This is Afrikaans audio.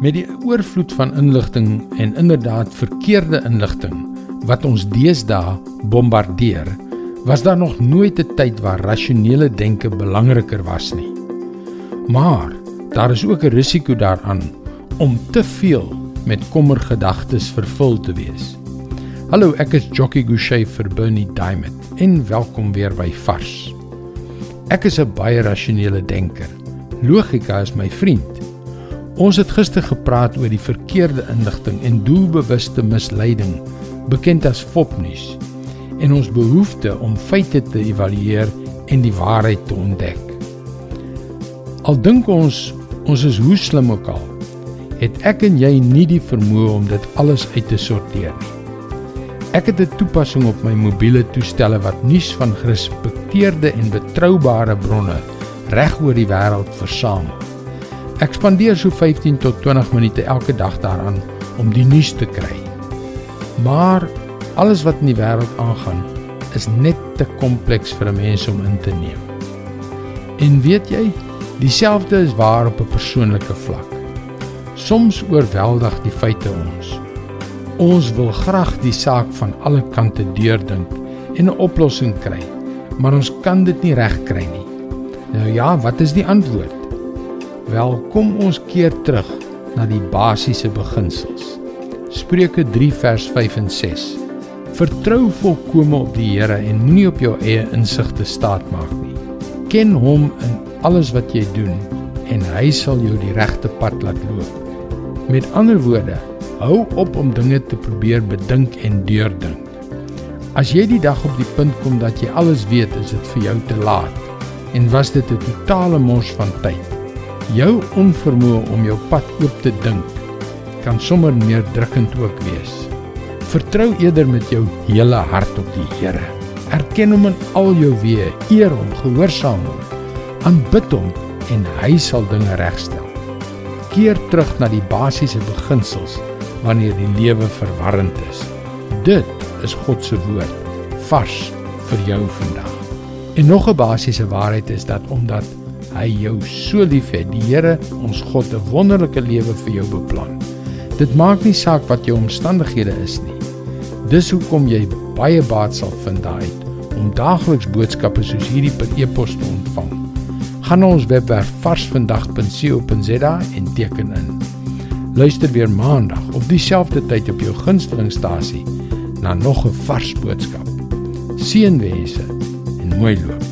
Met die oorvloed van inligting en inderdaad verkeerde inligting wat ons deesdae bombardeer, was daar nog nooit 'n tyd waar rasionele denke belangriker was nie. Maar daar is ook 'n risiko daaraan om te veel met kommergedagtes vervul te wees. Hallo, ek is Jockey Gouchee vir Bernie Diamond en welkom weer by Vars. Ek is 'n baie rasionele denker. Logika is my vriend. Ons het gister gepraat oor die verkeerde inligting en doelbewuste misleiding, bekend as fopnuus, en ons behoefte om feite te evalueer en die waarheid te ontdek. Al dink ons ons is hoe slim ook al, het ek en jy nie die vermoë om dit alles uit te sorteer nie. Ek het 'n toepassing op my mobiele toestelle wat nuus van gerespekteerde en betroubare bronne reg oor die wêreld versamel. Ek spandeer so 15 tot 20 minute elke dag daaraan om die nuus te kry. Maar alles wat in die wêreld aangaan, is net te kompleks vir 'n mens om in te neem. En weet jy, dieselfde is waar op 'n persoonlike vlak. Soms oorweldig die feite ons. Ons wil graag die saak van alle kante deurdink en 'n oplossing kry, maar ons kan dit nie regkry nie. Nou ja, wat is die antwoord? Wel, kom ons keer terug na die basiese beginsels. Spreuke 3 vers 5 en 6. Vertrou volkome op die Here en moenie op jou eie insig te staat maak nie. Ken hom in alles wat jy doen en hy sal jou die regte pad laat loop. Met ander woorde, hou op om dinge te probeer bedink en deurdink. As jy die dag op die punt kom dat jy alles weet, is dit vir jou te laat en was dit 'n totale mors van tyd. Jou onvermoë om jou pad oop te dink kan sommer meer drukkend ook wees. Vertrou eerder met jou hele hart op die Here. Erken hom in al jou weë, eer hom, gehoorsaam hom, aanbid hom en hy sal dinge regstel. Keer terug na die basiese beginsels wanneer die lewe verwarrend is. Dit is God se woord vars vir jou vandag. En nog 'n basiese waarheid is dat omdat hy jou so liefhet. Die Here, ons God, 'n wonderlike lewe vir jou beplan. Dit maak nie saak wat jou omstandighede is nie. Dis hoekom jy baie baat sal vind daai om daagliks boodskappe soos hierdie per e-pos te ontvang. Gaan na ons webwerf varsvandag.co.za en teken in. Luister weer maandag op dieselfde tyd op jou gunstelingstasie na nog 'n vars boodskap. Seënwense en mooi loop.